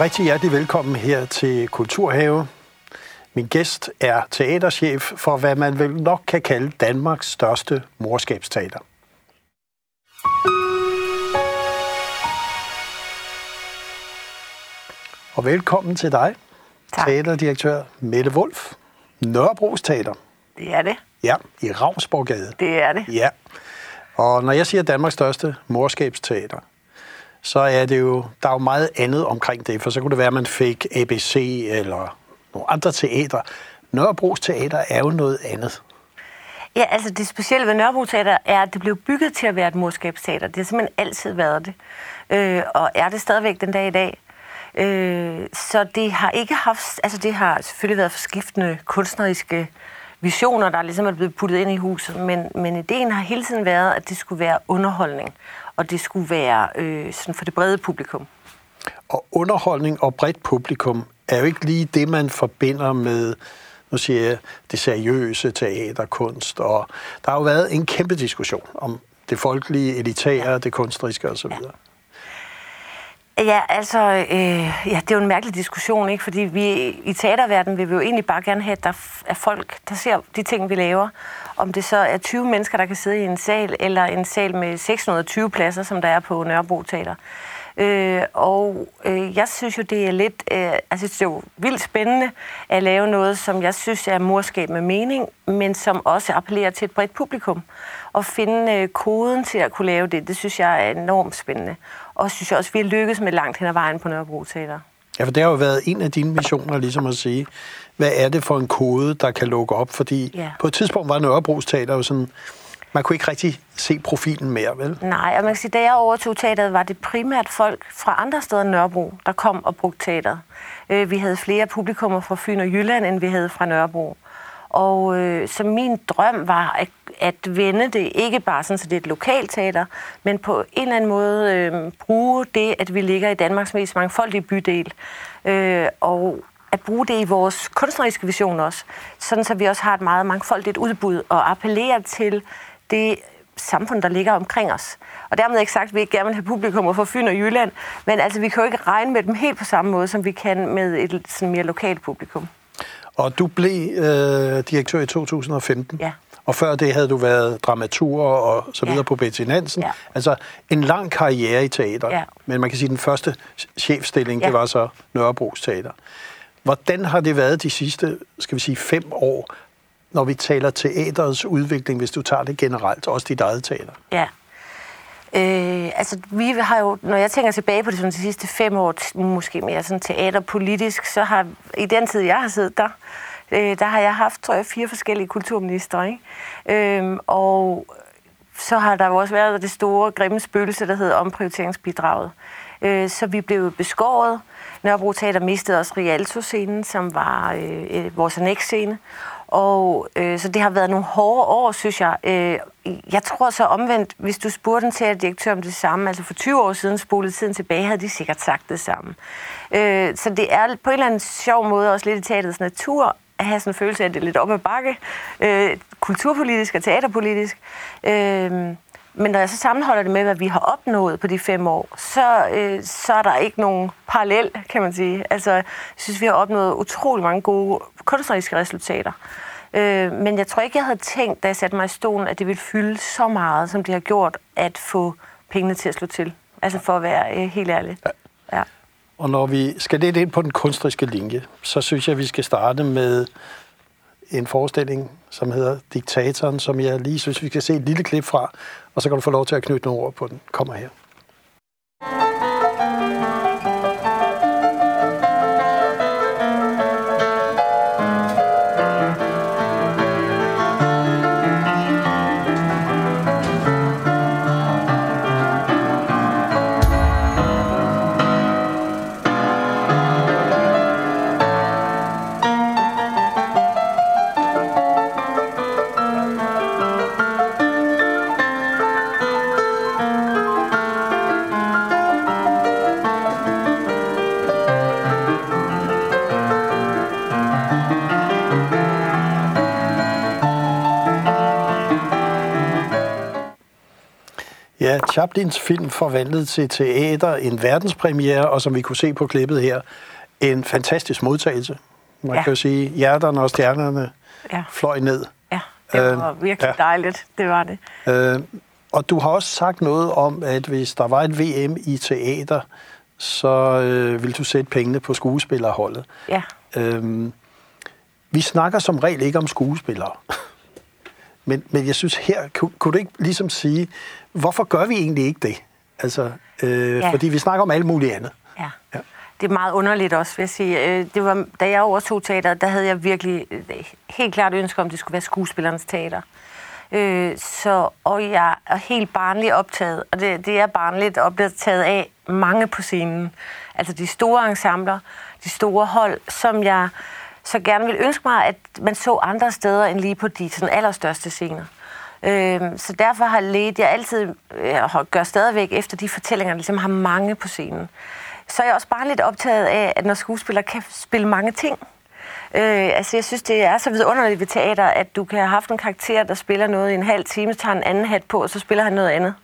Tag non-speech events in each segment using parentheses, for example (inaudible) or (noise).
rigtig hjertelig velkommen her til Kulturhave. Min gæst er teaterchef for, hvad man vel nok kan kalde Danmarks største morskabsteater. Og velkommen til dig, Tak. teaterdirektør Mette Wolf, Nørrebros Teater. Det er det. Ja, i Ravnsborgade. Det er det. Ja. Og når jeg siger Danmarks største morskabsteater, så er det jo, der er jo meget andet omkring det, for så kunne det være, at man fik ABC eller nogle andre teater. Nørrebros Teater er jo noget andet. Ja, altså det specielle ved Nørrebro Teater er, at det blev bygget til at være et morskabsteater. Det har simpelthen altid været det. Øh, og er det stadigvæk den dag i dag. Øh, så det har ikke haft, altså det har selvfølgelig været forskiftende kunstneriske visioner, der ligesom er blevet puttet ind i huset, men, men ideen har hele tiden været, at det skulle være underholdning, og det skulle være øh, sådan for det brede publikum. Og underholdning og bredt publikum er jo ikke lige det, man forbinder med, nu siger jeg, det seriøse teaterkunst. Og der har jo været en kæmpe diskussion om det folkelige, elitære, det kunstneriske osv. Ja. Ja, altså, øh, ja, det er jo en mærkelig diskussion, ikke? Fordi vi i teaterverdenen vil vi jo egentlig bare gerne have, at der er folk, der ser de ting, vi laver. Om det så er 20 mennesker, der kan sidde i en sal, eller en sal med 620 pladser, som der er på Nørrebro Teater. Øh, og øh, jeg synes jo, det er lidt, øh, altså det er jo vildt spændende at lave noget, som jeg synes er morskab med mening, men som også appellerer til et bredt publikum. Og finde øh, koden til at kunne lave det, det synes jeg er enormt spændende. Og synes jeg også, vi har lykkes med langt hen ad vejen på Nørrebro Teater. Ja, for det har jo været en af dine missioner, ligesom at sige, hvad er det for en kode, der kan lukke op? Fordi Ja. på et tidspunkt var Nørrebros Teater jo sådan, man kunne ikke rigtig se profilen mere, vel? Nej, og man kan sige, da jeg overtog teateret, var det primært folk fra andre steder end Nørrebro, der kom og brugte teateret. Øh, Vi havde flere publikummer fra Fyn og Jylland, end vi havde fra Nørrebro. Og øh, så min drøm var at, at vende det ikke bare sådan, så det er et lokalt teater, men på en eller anden måde øh, bruge det, at vi ligger i Danmarks mest mangfoldige bydel, øh, og at bruge det i vores kunstneriske vision også, sådan så vi også har et meget mangfoldigt udbud og appellere til det samfund, der ligger omkring os. Og dermed ikke sagt, at vi ikke gerne vil have publikum fra Fyn og Jylland, men altså, vi kan jo ikke regne med dem helt på samme måde, som vi kan med et sådan mere lokalt publikum. Og du blev øh, direktør i 2015. Ja. Og før det havde du været dramatur og så videre Ja. på Betty Nansen. Ja. Altså en lang karriere i teater. Ja. Men man kan sige, at den første chefstilling, Ja. det var så Nørrebros Teater. Hvordan har det været de sidste, skal vi sige, fem år, når vi taler teaterets udvikling, hvis du tager det generelt, også dit eget teater? Ja. Øh, altså, vi har jo, når jeg tænker tilbage på det sådan, de sidste fem år, måske mere sådan teaterpolitisk, så har i den tid, jeg har siddet der, øh, der har jeg haft, tror jeg, fire forskellige kulturministre, ikke? Øh, og så har der jo også været det store, grimme spøgelse, der hedder omprioriteringsbidraget. Øh, så vi blev beskåret. Nørrebro Teater mistede også Rialto-scenen, som var øh, øh, vores annex-scene. Og øh, så det har været nogle hårde år, synes jeg. Øh, jeg tror så omvendt, hvis du spurgte en direktør om det samme, altså for 20 år siden spolede tiden tilbage, havde de sikkert sagt det samme. Øh, så det er på en eller anden sjov måde også lidt i teaterets natur, at have sådan en følelse af, at det er lidt op ad bakke, øh, kulturpolitisk og teaterpolitisk. Øh, men når jeg så sammenholder det med, hvad vi har opnået på de fem år, så, øh, så er der ikke nogen parallel, kan man sige. Altså, jeg synes, vi har opnået utrolig mange gode kunstneriske resultater. Øh, men jeg tror ikke, jeg havde tænkt, da jeg satte mig i stolen, at det ville fylde så meget, som det har gjort, at få pengene til at slå til. Altså for at være øh, helt ærlig. Ja. Og når vi skal lidt ind på den kunstneriske linje, så synes jeg, at vi skal starte med en forestilling, som hedder Diktatoren, som jeg lige synes, vi skal se et lille klip fra, og så kan du få lov til at knytte nogle ord på den. Kommer her. Chaplins film forvandlet til teater, en verdenspremiere, og som vi kunne se på klippet her, en fantastisk modtagelse. Man ja. kan jo sige, hjerterne og stjernerne ja. fløj ned. Ja, det var øh, virkelig ja. dejligt, det var det. Øh, og du har også sagt noget om, at hvis der var et VM i teater, så øh, vil du sætte pengene på skuespillerholdet. Ja. Øhm, vi snakker som regel ikke om skuespillere. Men, men jeg synes her, kunne, kunne du ikke ligesom sige, hvorfor gør vi egentlig ikke det? Altså, øh, ja. Fordi vi snakker om alt muligt andet. Ja. ja. Det er meget underligt også, vil jeg sige. Øh, det var, da jeg overtog teater, der havde jeg virkelig øh, helt klart ønske om, at det skulle være skuespillernes teater. Øh, så, og jeg er helt barnligt optaget, og det, det er barnligt optaget af mange på scenen. Altså de store ensembler, de store hold, som jeg så gerne vil ønske mig, at man så andre steder end lige på de sådan, allerstørste scener. Øh, så derfor har let jeg altid, øh, jeg gør stadigvæk efter de fortællinger, der ligesom har mange på scenen. Så er jeg også bare lidt optaget af, at når skuespillere kan spille mange ting, Øh, altså, jeg synes, det er så vidunderligt ved teater, at du kan have haft en karakter, der spiller noget i en halv time, tager en anden hat på, og så spiller han noget andet.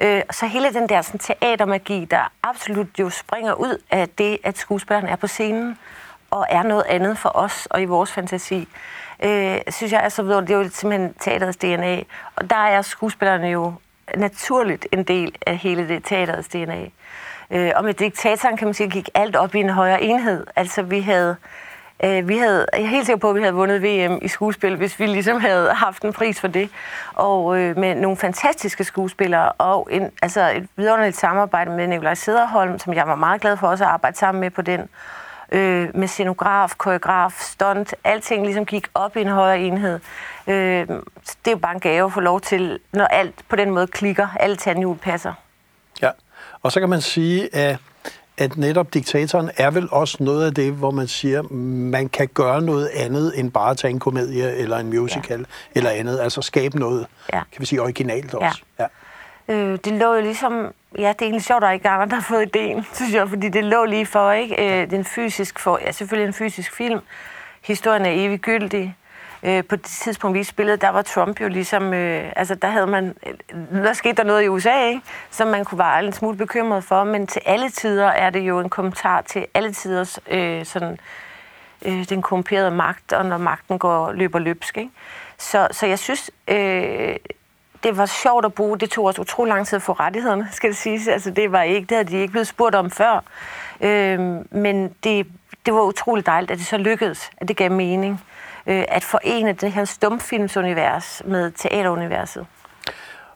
Øh, så hele den der sådan, teatermagi, der absolut jo springer ud af det, at skuespilleren er på scenen, og er noget andet for os og i vores fantasi, øh, synes jeg er så vidunderligt. Det er jo simpelthen teaterets DNA. Og der er skuespillerne jo naturligt en del af hele det teaterets DNA. Øh, og med diktatoren kan man sige, gik alt op i en højere enhed. Altså vi havde Øh, vi havde, jeg er helt sikker på, at vi havde vundet VM i skuespil, hvis vi ligesom havde haft en pris for det. Og øh, med nogle fantastiske skuespillere, og en, altså et vidunderligt samarbejde med Nikolaj Sederholm, som jeg var meget glad for også at arbejde sammen med på den. Øh, med scenograf, koreograf, stunt, alting ligesom gik op i en højere enhed. Øh, det er jo bare en gave at få lov til, når alt på den måde klikker, alle tandhjul passer. Ja, og så kan man sige, at at netop diktatoren er vel også noget af det, hvor man siger, man kan gøre noget andet end bare tage en komedie eller en musical ja. eller andet. Altså skabe noget, ja. kan vi sige, originalt også. Ja. Ja. Øh, det lå jo ligesom... Ja, det er egentlig sjovt, at der er ikke andre, der har fået ideen, (laughs) synes jeg, fordi det lå lige for, ikke? Øh, den fysisk for, ja, selvfølgelig en fysisk film. Historien er evig gyldig øh, på det tidspunkt, vi spillede, der var Trump jo ligesom, øh, altså der havde man, der skete der noget i USA, ikke? som man kunne være en smule bekymret for, men til alle tider er det jo en kommentar til alle tiders øh, sådan, øh, den korrumperede magt, og når magten går løber løbsk. Ikke? Så, så jeg synes, øh, det var sjovt at bruge. Det tog også utrolig lang tid at få rettighederne, skal det siges. Altså, det var ikke, det havde de ikke blevet spurgt om før. Øh, men det, det var utrolig dejligt, at det så lykkedes, at det gav mening øh, at forene det her stumfilmsunivers med teateruniverset.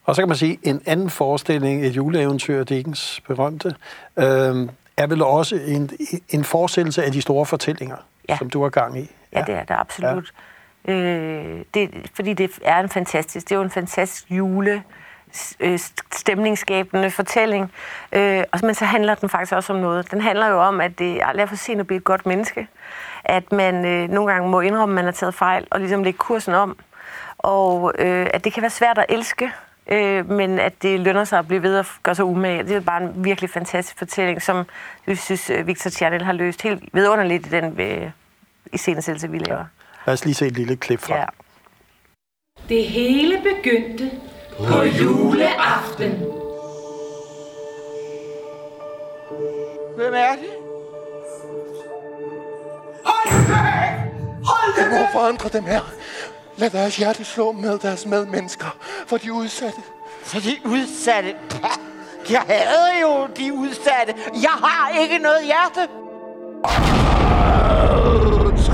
Og så kan man sige, en anden forestilling, et juleeventyr, Dickens berømte, øh, er vel også en, en forestillelse af de store fortællinger, ja. som du har gang i. Ja, ja det er det absolut. Ja. Øh, det, fordi det er en fantastisk, det er jo en fantastisk jule øh, stemningsskabende fortælling. Øh, og, men så handler den faktisk også om noget. Den handler jo om, at det er aldrig for sent at blive et godt menneske at man øh, nogle gange må indrømme, at man har taget fejl, og ligesom lægge kursen om. Og øh, at det kan være svært at elske, øh, men at det lønner sig at blive ved at gøre sig umage. Det er bare en virkelig fantastisk fortælling, som jeg synes, øh, Victor Tjernel har løst helt vidunderligt i den øh, iscenesættelse, vi laver. Ja. Lad os lige se et lille klip fra. Ja. Det hele begyndte på juleaften. Hvem er det? Hold det! Jeg må forandre dem her. Lad deres hjerte slå med deres medmennesker, for de udsatte. For de udsatte? Jeg havde jo de udsatte. Jeg har ikke noget hjerte.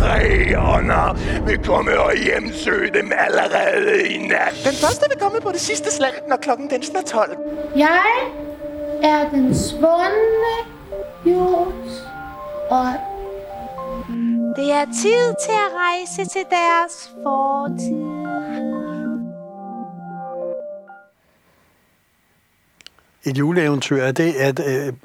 Tre ånder vil komme og hjemsøge dem allerede i nat. Den første vil komme på det sidste slag, når klokken den er 12. Jeg er den svundne jords ånd. Det er tid til at rejse til deres fortid. Et juleeventyr, er det, er,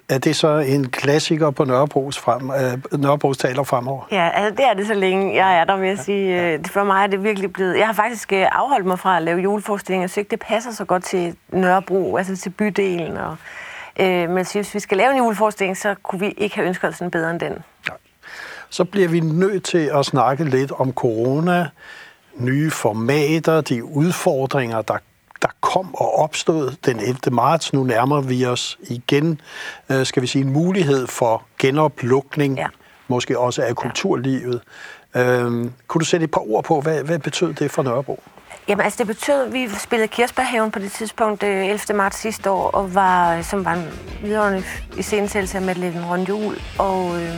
er det så en klassiker på Nørrebros, frem, uh, Nørrebros taler fremover? Ja, altså det er det så længe jeg er der, vil jeg sige. Ja. Øh, for mig er det virkelig blevet... Jeg har faktisk øh, afholdt mig fra at lave juleforestillinger, så ikke det passer så godt til Nørrebro, altså til bydelen. Og, øh, men hvis vi skal lave en juleforestilling, så kunne vi ikke have ønsket os en bedre end den. Ja så bliver vi nødt til at snakke lidt om corona, nye formater, de udfordringer, der der kom og opstod den 11. marts. Nu nærmer vi os igen, øh, skal vi sige, en mulighed for genoplukning, ja. måske også af kulturlivet. Ja. Øhm, kunne du sætte et par ord på, hvad, hvad betød det for Nørrebro? Jamen altså det betød, at vi spillede Kirsberghaven på det tidspunkt 11. Øh, marts sidste år, og var, som var en videre i scenesættelse af Madeleine Rundjul, og øh,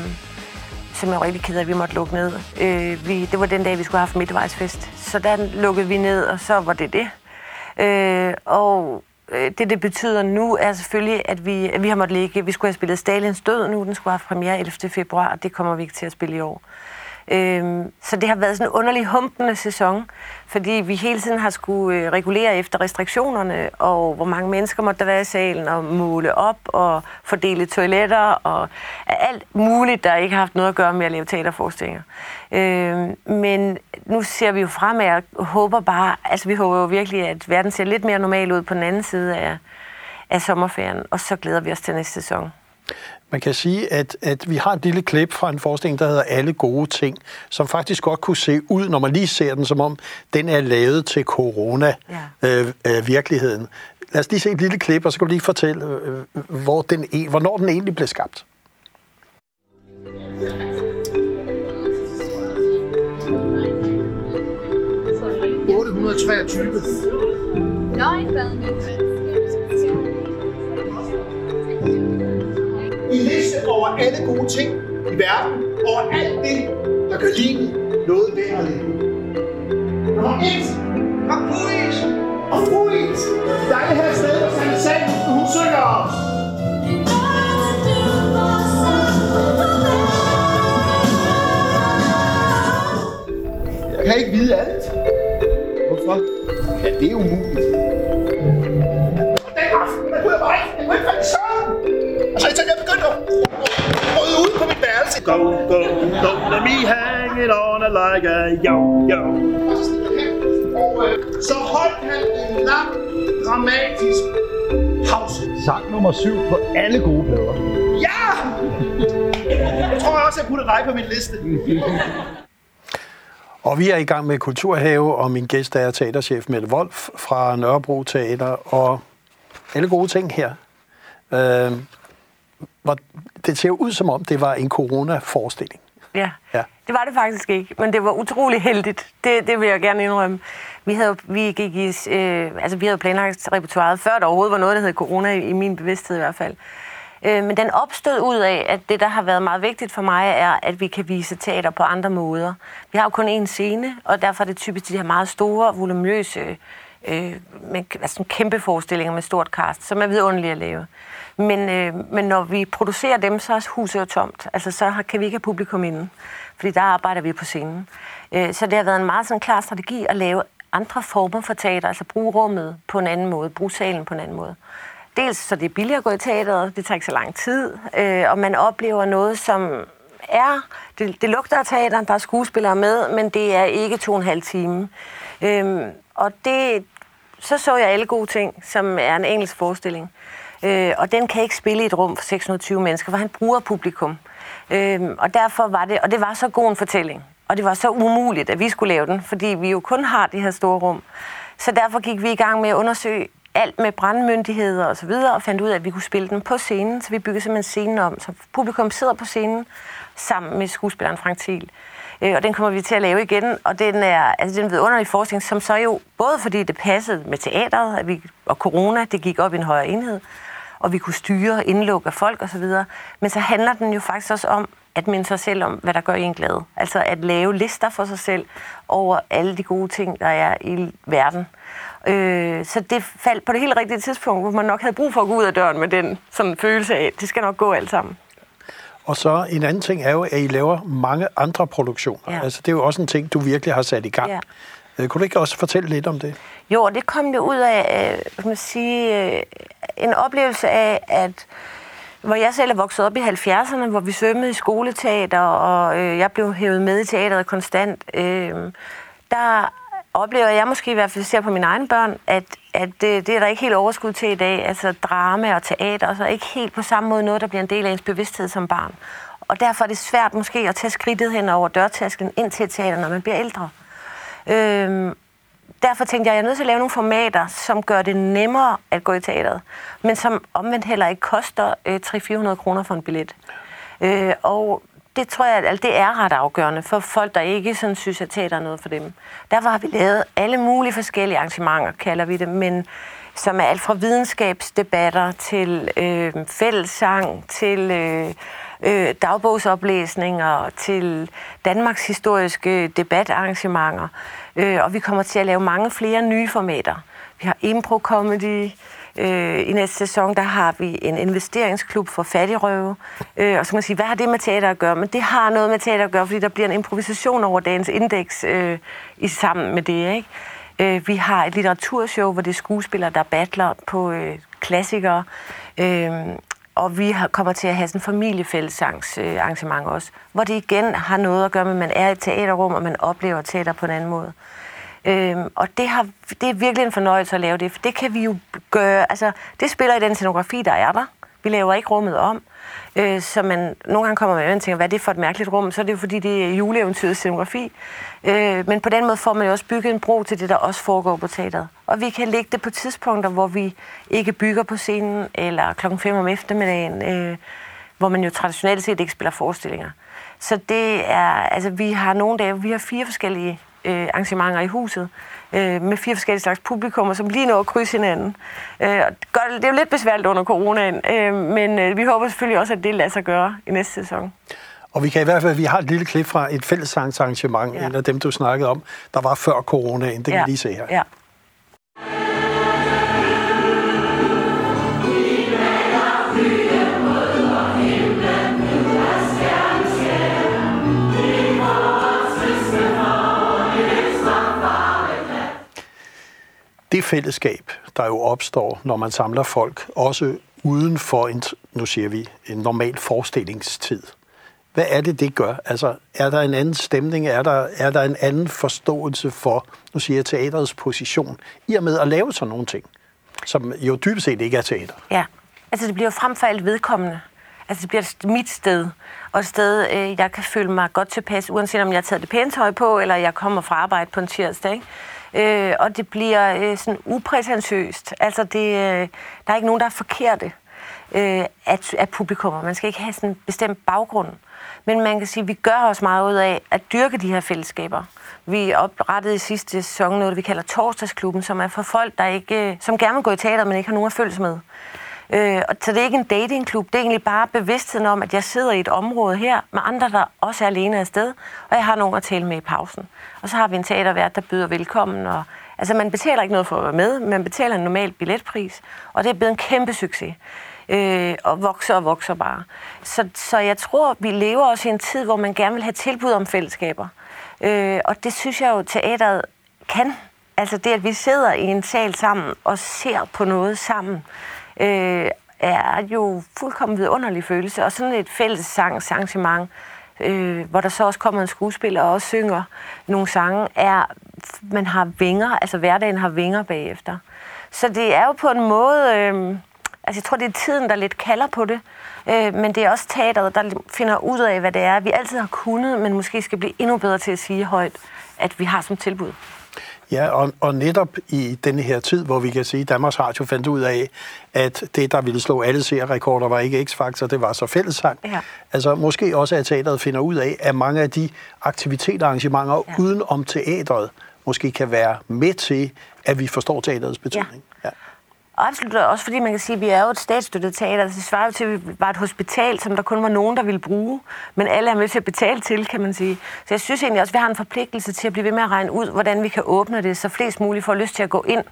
som jeg var rigtig ked af, at vi måtte lukke ned. Øh, vi, det var den dag, vi skulle have haft midtvejsfest, så der lukkede vi ned, og så var det det. Øh, og øh, det, det betyder nu, er selvfølgelig, at vi, at vi har måttet ligge. Vi skulle have spillet Stalins død nu, den skulle have haft premiere 11. februar, og det kommer vi ikke til at spille i år. Øhm, så det har været sådan en underlig humpende sæson, fordi vi hele tiden har skulle øh, regulere efter restriktionerne, og hvor mange mennesker måtte der være i salen, og måle op, og fordele toiletter, og alt muligt, der ikke har haft noget at gøre med at lave teaterforestillinger. Øhm, men nu ser vi jo fremad og håber bare, altså vi håber jo virkelig, at verden ser lidt mere normal ud på den anden side af, af sommerferien, og så glæder vi os til næste sæson. Man kan sige, at, at vi har et lille klip fra en forestilling, der hedder Alle gode ting, som faktisk godt kunne se ud, når man lige ser den, som om den er lavet til corona-virkeligheden. Ja. Øh, øh, Lad os lige se et lille klip, og så kan du lige fortælle, øh, hvor den, e- hvornår den egentlig blev skabt. Nøgenbadning. En liste over alle gode ting i verden, over alt det, der gør livet noget værd at leve. Nummer 1. Kom Rapuis. Og Ruis. Dejligt her sted hvor Sanne Sand, hun synger os. Jeg kan ikke vide alt. Hvorfor? Ja, det er umuligt. Go, go, go, let me hang it on like a yo, yo. Og øh, så holdt han en lang, dramatisk pause. Sang nummer syv på alle gode plader. Ja! Jeg tror også, jeg putter dig på min liste. (laughs) Og vi er i gang med Kulturhave, og min gæst er teaterchef Mette Wolf fra Nørrebro Teater, og alle gode ting her. Øh, var, det ser ud som om, det var en corona-forestilling. Ja. ja, det var det faktisk ikke, men det var utrolig heldigt. Det, det vil jeg gerne indrømme. Vi havde, vi gik i, øh, altså vi havde planlagt repertoireet, før der overhovedet var noget, der hed corona, i, i min bevidsthed i hvert fald. Øh, men den opstod ud af, at det, der har været meget vigtigt for mig, er, at vi kan vise teater på andre måder. Vi har jo kun én scene, og derfor er det typisk de her meget store, volumøse, øh, med, altså kæmpe forestillinger med stort cast, som er vidunderlige at lave. Men, øh, men når vi producerer dem, så er huset jo tomt. Altså, så kan vi ikke have publikum inde, fordi der arbejder vi på scenen. Øh, så det har været en meget sådan klar strategi at lave andre former for teater, altså bruge rummet på en anden måde, bruge salen på en anden måde. Dels så det er billigere at gå i teateret, det tager ikke så lang tid, øh, og man oplever noget, som er, det, det lugter af teater, der er skuespillere med, men det er ikke to og en halv time. Øh, og det, så så jeg alle gode ting, som er en engelsk forestilling. Øh, og den kan ikke spille i et rum for 620 mennesker, for han bruger publikum. Øh, og derfor var det, og det var så god en fortælling, og det var så umuligt, at vi skulle lave den, fordi vi jo kun har det her store rum. Så derfor gik vi i gang med at undersøge alt med brandmyndigheder og så videre, og fandt ud af, at vi kunne spille den på scenen, så vi byggede simpelthen scenen om, så publikum sidder på scenen sammen med skuespilleren Frank Thiel. Øh, og den kommer vi til at lave igen, og den er, altså, den vidunderlig forskning, som så jo, både fordi det passede med teateret, at vi, og corona, det gik op i en højere enhed, og vi kunne styre indlukke af folk osv. Men så handler den jo faktisk også om at minde sig selv om, hvad der gør en glad. Altså at lave lister for sig selv over alle de gode ting, der er i verden. Øh, så det faldt på det helt rigtige tidspunkt, hvor man nok havde brug for at gå ud af døren med den sådan følelse af, at det skal nok gå alt sammen. Og så en anden ting er jo, at I laver mange andre produktioner. Ja. Altså, det er jo også en ting, du virkelig har sat i gang. Ja. Øh, kunne du ikke også fortælle lidt om det? Jo, det kom jo ud af, øh, man sige, øh, en oplevelse af, at hvor jeg selv er vokset op i 70'erne, hvor vi svømmede i skoleteater, og øh, jeg blev hævet med i teateret konstant, øh, der oplever jeg måske i hvert fald, ser på mine egne børn, at, at det, det er der ikke helt overskud til i dag. Altså drama og teater, og så ikke helt på samme måde noget, der bliver en del af ens bevidsthed som barn. Og derfor er det svært måske at tage skridtet hen over dørtasken ind til teater, når man bliver ældre. Øh, derfor tænkte jeg, at jeg er nødt til at lave nogle formater, som gør det nemmere at gå i teateret, men som omvendt heller ikke koster øh, 300-400 kroner for en billet. Øh, og det tror jeg, at det er ret afgørende for folk, der ikke sådan synes, at teater er noget for dem. Derfor har vi lavet alle mulige forskellige arrangementer, kalder vi det, men som er alt fra videnskabsdebatter til øh, fællessang, til øh, øh, dagbogsoplæsninger, til Danmarks historiske debatarrangementer. Øh, og vi kommer til at lave mange flere nye formater. Vi har impro-comedy, Øh, I næste sæson, der har vi en investeringsklub for fattigrøve. Øh, og så kan man sige, hvad har det med teater at gøre? Men det har noget med teater at gøre, fordi der bliver en improvisation over dagens indeks øh, i sammen med det. Ikke? Øh, vi har et litteraturshow, hvor det er skuespillere, der battler på øh, klassikere. Øh, og vi kommer til at have sådan en familiefællesarrangement også, hvor det igen har noget at gøre med, at man er i et teaterrum, og man oplever teater på en anden måde. Øhm, og det, har, det er virkelig en fornøjelse at lave det, for det kan vi jo gøre, altså det spiller i den scenografi, der er der. Vi laver ikke rummet om. Øh, så man nogle gange kommer man og tænker, hvad er det for et mærkeligt rum? Så er det jo fordi, det er juleeventyrets scenografi. Øh, men på den måde får man jo også bygget en bro til det, der også foregår på teateret. Og vi kan lægge det på tidspunkter, hvor vi ikke bygger på scenen, eller klokken 5 om eftermiddagen, øh, hvor man jo traditionelt set ikke spiller forestillinger. Så det er, altså vi har nogle dage, vi har fire forskellige øh, arrangementer i huset øh, med fire forskellige slags publikummer, som lige når at krydse hinanden. Øh, det er jo lidt besværligt under coronaen, øh, men øh, vi håber selvfølgelig også, at det lader sig gøre i næste sæson. Og vi kan i hvert fald, vi har et lille klip fra et fællessangsarrangement, ja. en af dem, du snakkede om, der var før coronaen. Det kan ja. vi lige se her. Ja. Det fællesskab, der jo opstår, når man samler folk, også uden for en, nu siger vi, en normal forestillingstid. Hvad er det, det gør? Altså, er der en anden stemning? Er der, er der en anden forståelse for, nu siger jeg, teaterets position, i og med at lave sådan nogle ting, som jo dybest set ikke er teater? Ja, altså det bliver jo frem for alt vedkommende. Altså det bliver mit sted, og et sted, øh, jeg kan føle mig godt tilpas, uanset om jeg har taget det pæne tøj på, eller jeg kommer fra arbejde på en tirsdag. Ikke? Øh, og det bliver øh, sådan uprætentiøst. Altså, det, øh, der er ikke nogen, der er forkerte øh, at, at publikummer. Man skal ikke have sådan en bestemt baggrund. Men man kan sige, at vi gør os meget ud af at dyrke de her fællesskaber. Vi oprettede i sidste sæson noget, vi kalder Torsdagsklubben, som er for folk, der ikke, øh, som gerne vil gå i teater, men ikke har nogen at følges med. Øh, og så det er ikke en datingklub, det er egentlig bare bevidstheden om, at jeg sidder i et område her med andre, der også er alene afsted, og jeg har nogen at tale med i pausen. Og så har vi en teatervært, der byder velkommen, og altså man betaler ikke noget for at være med, man betaler en normal billetpris, og det er blevet en kæmpe succes. Øh, og vokser og vokser bare. Så, så jeg tror, vi lever også i en tid, hvor man gerne vil have tilbud om fællesskaber. Øh, og det synes jeg jo, teateret kan. Altså det, at vi sidder i en sal sammen og ser på noget sammen, øh, er jo fuldkommen vidunderlig følelse. Og sådan et fælles sangsarrangement, øh, hvor der så også kommer en skuespiller og også synger nogle sange, er, man har vinger, altså hverdagen har vinger bagefter. Så det er jo på en måde, øh, altså jeg tror, det er tiden, der lidt kalder på det, øh, men det er også teateret, der finder ud af, hvad det er, vi altid har kunnet, men måske skal blive endnu bedre til at sige højt, at vi har som tilbud. Ja, og, og netop i denne her tid, hvor vi kan sige, at Danmarks Radio fandt ud af, at det, der ville slå alle serierekorder, var ikke X-Factor, det var så fællessang. Ja. Altså måske også, at teateret finder ud af, at mange af de aktiviteter og arrangementer ja. uden om teatret måske kan være med til, at vi forstår teaterets betydning. Ja. ja. Og absolut også, fordi man kan sige, at vi er jo et statsstøttet teater. Det svarer jo til, at vi var et hospital, som der kun var nogen, der ville bruge. Men alle er med til at betale til, kan man sige. Så jeg synes egentlig også, at vi har en forpligtelse til at blive ved med at regne ud, hvordan vi kan åbne det, så flest muligt får lyst til at gå ind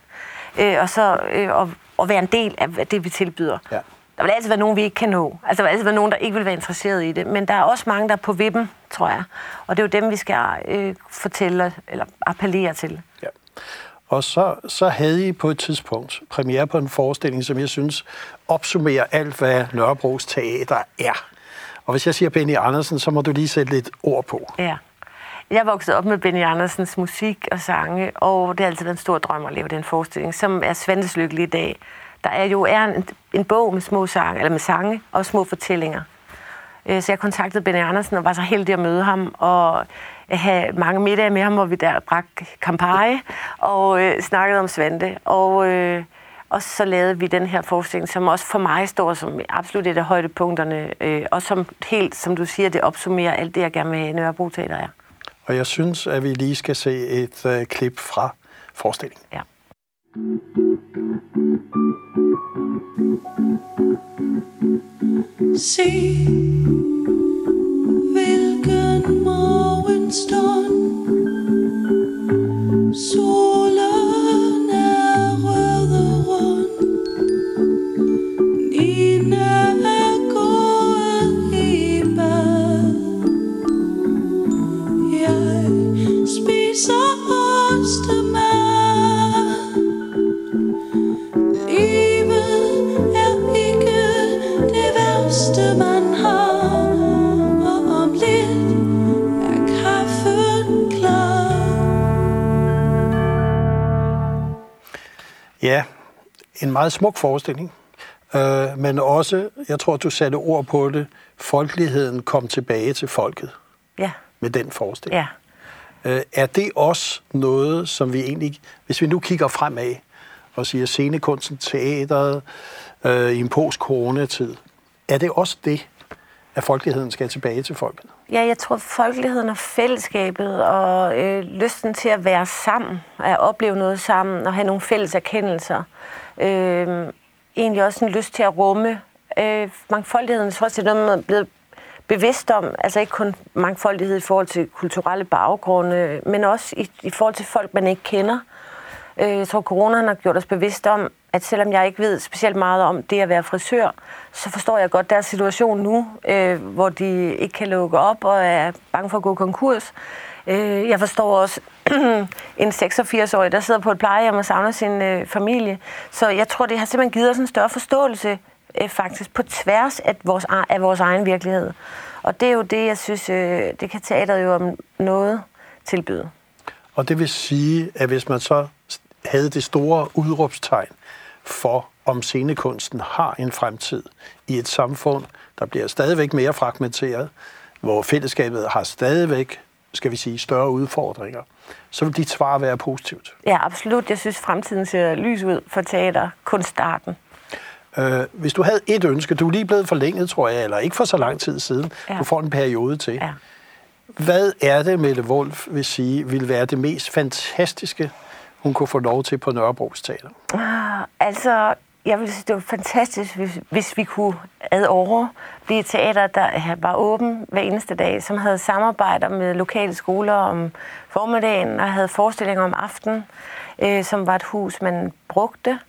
øh, og, så, øh, og, og være en del af det, vi tilbyder. Ja. Der vil altid være nogen, vi ikke kan nå. Altså, der vil altid være nogen, der ikke vil være interesseret i det. Men der er også mange, der er på vippen, tror jeg. Og det er jo dem, vi skal øh, fortælle eller appellere til. Ja. Og så, så havde I på et tidspunkt premiere på en forestilling, som jeg synes opsummerer alt, hvad Nørrebros Teater er. Og hvis jeg siger Benny Andersen, så må du lige sætte lidt ord på. Ja. Jeg voksede op med Benny Andersens musik og sange, og det har altid været en stor drøm at lave den forestilling, som er Svendes Lykkelig i dag. Der er jo er en, en bog med små sange, eller med sange og små fortællinger. Øh, så jeg kontaktede Benny Andersen og var så heldig at møde ham, og have mange middage med ham, hvor vi der drak Campari og øh, snakkede om Svante. Og, øh, og så lavede vi den her forestilling, som også for mig står som absolut et af højdepunkterne, øh, og som helt, som du siger, det opsummerer alt det, jeg gerne vil have Nørrebro Teater er. Og jeg synes, at vi lige skal se et øh, klip fra forestillingen. Ja. Se, hvilken Stone, so en meget smuk forestilling, øh, men også, jeg tror, du satte ord på det, folkeligheden kom tilbage til folket Ja, med den forestilling. ja. Øh, er det også noget, som vi egentlig, hvis vi nu kigger fremad og siger scenekunsten, teateret øh, i en post-coronatid, er det også det, at folkeligheden skal tilbage til folket? Ja, jeg tror, folkeligheden og fællesskabet og øh, lysten til at være sammen, at opleve noget sammen og have nogle fælles erkendelser. Øh, egentlig også en lyst til at rumme øh, mangfoldigheden. Jeg tror også, det er noget, man er blevet bevidst om. Altså ikke kun mangfoldighed i forhold til kulturelle baggrunde, men også i, i forhold til folk, man ikke kender. Øh, Jeg tror, coronaen har gjort os bevidst om, at selvom jeg ikke ved specielt meget om det at være frisør, så forstår jeg godt deres situation nu, øh, hvor de ikke kan lukke op og er bange for at gå konkurs. Øh, Jeg forstår også (clears throat) en 86-årig, der sidder på et plejehjem og savner sin øh, familie. Så jeg tror, det har simpelthen givet os en større forståelse øh, faktisk på tværs af vores, af vores egen virkelighed. Og det er jo det, jeg synes, øh, det kan teateret jo om noget tilbyde. Og det vil sige, at hvis man så havde det store udråbstegn for, om scenekunsten har en fremtid i et samfund, der bliver stadigvæk mere fragmenteret, hvor fællesskabet har stadigvæk, skal vi sige, større udfordringer, så vil dit svar være positivt. Ja, absolut. Jeg synes, fremtiden ser lys ud for teater. Kun starten. Øh, hvis du havde et ønske, du er lige blevet forlænget, tror jeg, eller ikke for så lang tid siden, Ja. du får en periode til. Ja. Hvad er det, Mette Wolf vil sige, vil være det mest fantastiske, hun kunne få lov til på Nørrebros Teater? Ah, Altså, jeg ville synes, det var fantastisk, hvis, hvis vi kunne ad over blive et teater, der var åben hver eneste dag, som havde samarbejder med lokale skoler om formiddagen og havde forestillinger om aftenen, øh, som var et hus, man brugte,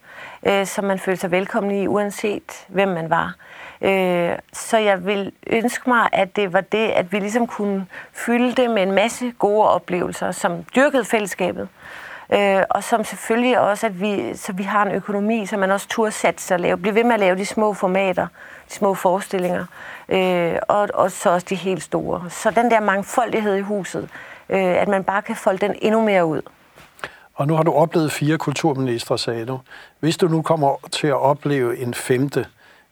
øh, som man følte sig velkommen i, uanset hvem man var. Øh, så jeg vil ønske mig, at det var det, at vi ligesom kunne fylde det med en masse gode oplevelser, som dyrkede fællesskabet. Øh, og som selvfølgelig også, at vi, så vi har en økonomi, så man også turde satse sig og lave, blive ved med at lave de små formater, de små forestillinger, øh, og, og så også de helt store. Så den der mangfoldighed i huset, øh, at man bare kan folde den endnu mere ud. Og nu har du oplevet fire kulturministre, sagde du. Hvis du nu kommer til at opleve en femte,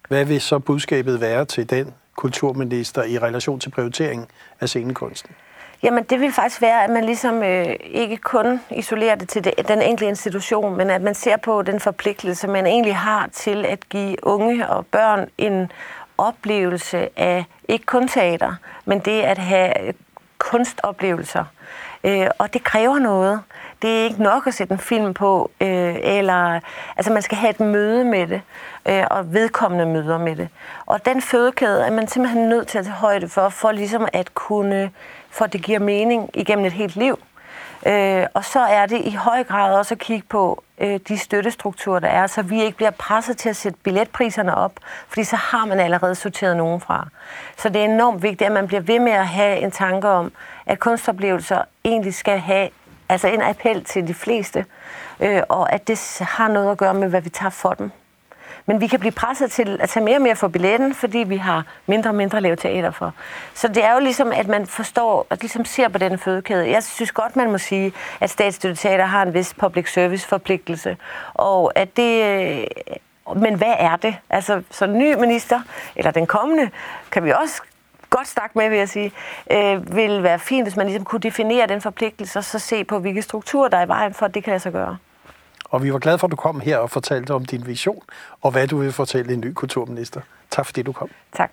hvad vil så budskabet være til den kulturminister i relation til prioriteringen af scenekunsten? Jamen, det vil faktisk være, at man ligesom øh, ikke kun isolerer det til det, den enkelte institution, men at man ser på den forpligtelse, man egentlig har til at give unge og børn en oplevelse af ikke kun teater, men det at have øh, kunstoplevelser. Øh, og det kræver noget. Det er ikke nok at sætte en film på, øh, eller altså man skal have et møde med det, øh, og vedkommende møder med det. Og den fødekæde er man simpelthen nødt til at tage højde for, for ligesom at kunne, for at det giver mening igennem et helt liv. Øh, og så er det i høj grad også at kigge på øh, de støttestrukturer, der er, så vi ikke bliver presset til at sætte billetpriserne op, fordi så har man allerede sorteret nogen fra. Så det er enormt vigtigt, at man bliver ved med at have en tanke om, at kunstoplevelser egentlig skal have altså en appel til de fleste, øh, og at det har noget at gøre med, hvad vi tager for dem. Men vi kan blive presset til at tage mere og mere for billetten, fordi vi har mindre og mindre at lave teater for. Så det er jo ligesom, at man forstår og ligesom ser på den fødekæde. Jeg synes godt, man må sige, at statsstøtteteater har en vis public service forpligtelse. Og at det... Øh, men hvad er det? Altså, så ny minister, eller den kommende, kan vi også godt snakke med, vil jeg sige, øh, vil være fint, hvis man ligesom kunne definere den forpligtelse, og så se på, hvilke strukturer, der er i vejen for, at det kan lade sig gøre. Og vi var glade for, at du kom her og fortalte om din vision, og hvad du vil fortælle en ny kulturminister. Tak fordi du kom. Tak.